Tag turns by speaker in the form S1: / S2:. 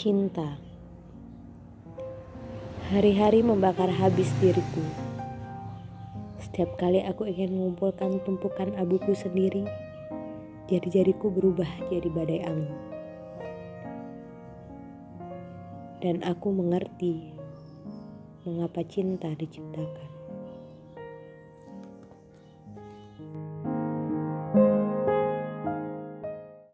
S1: Cinta. Hari-hari membakar habis diriku. Setiap kali aku ingin mengumpulkan tumpukan abuku sendiri Jari-jariku berubah jadi badai angin. Dan aku mengerti Mengapa cinta diciptakan.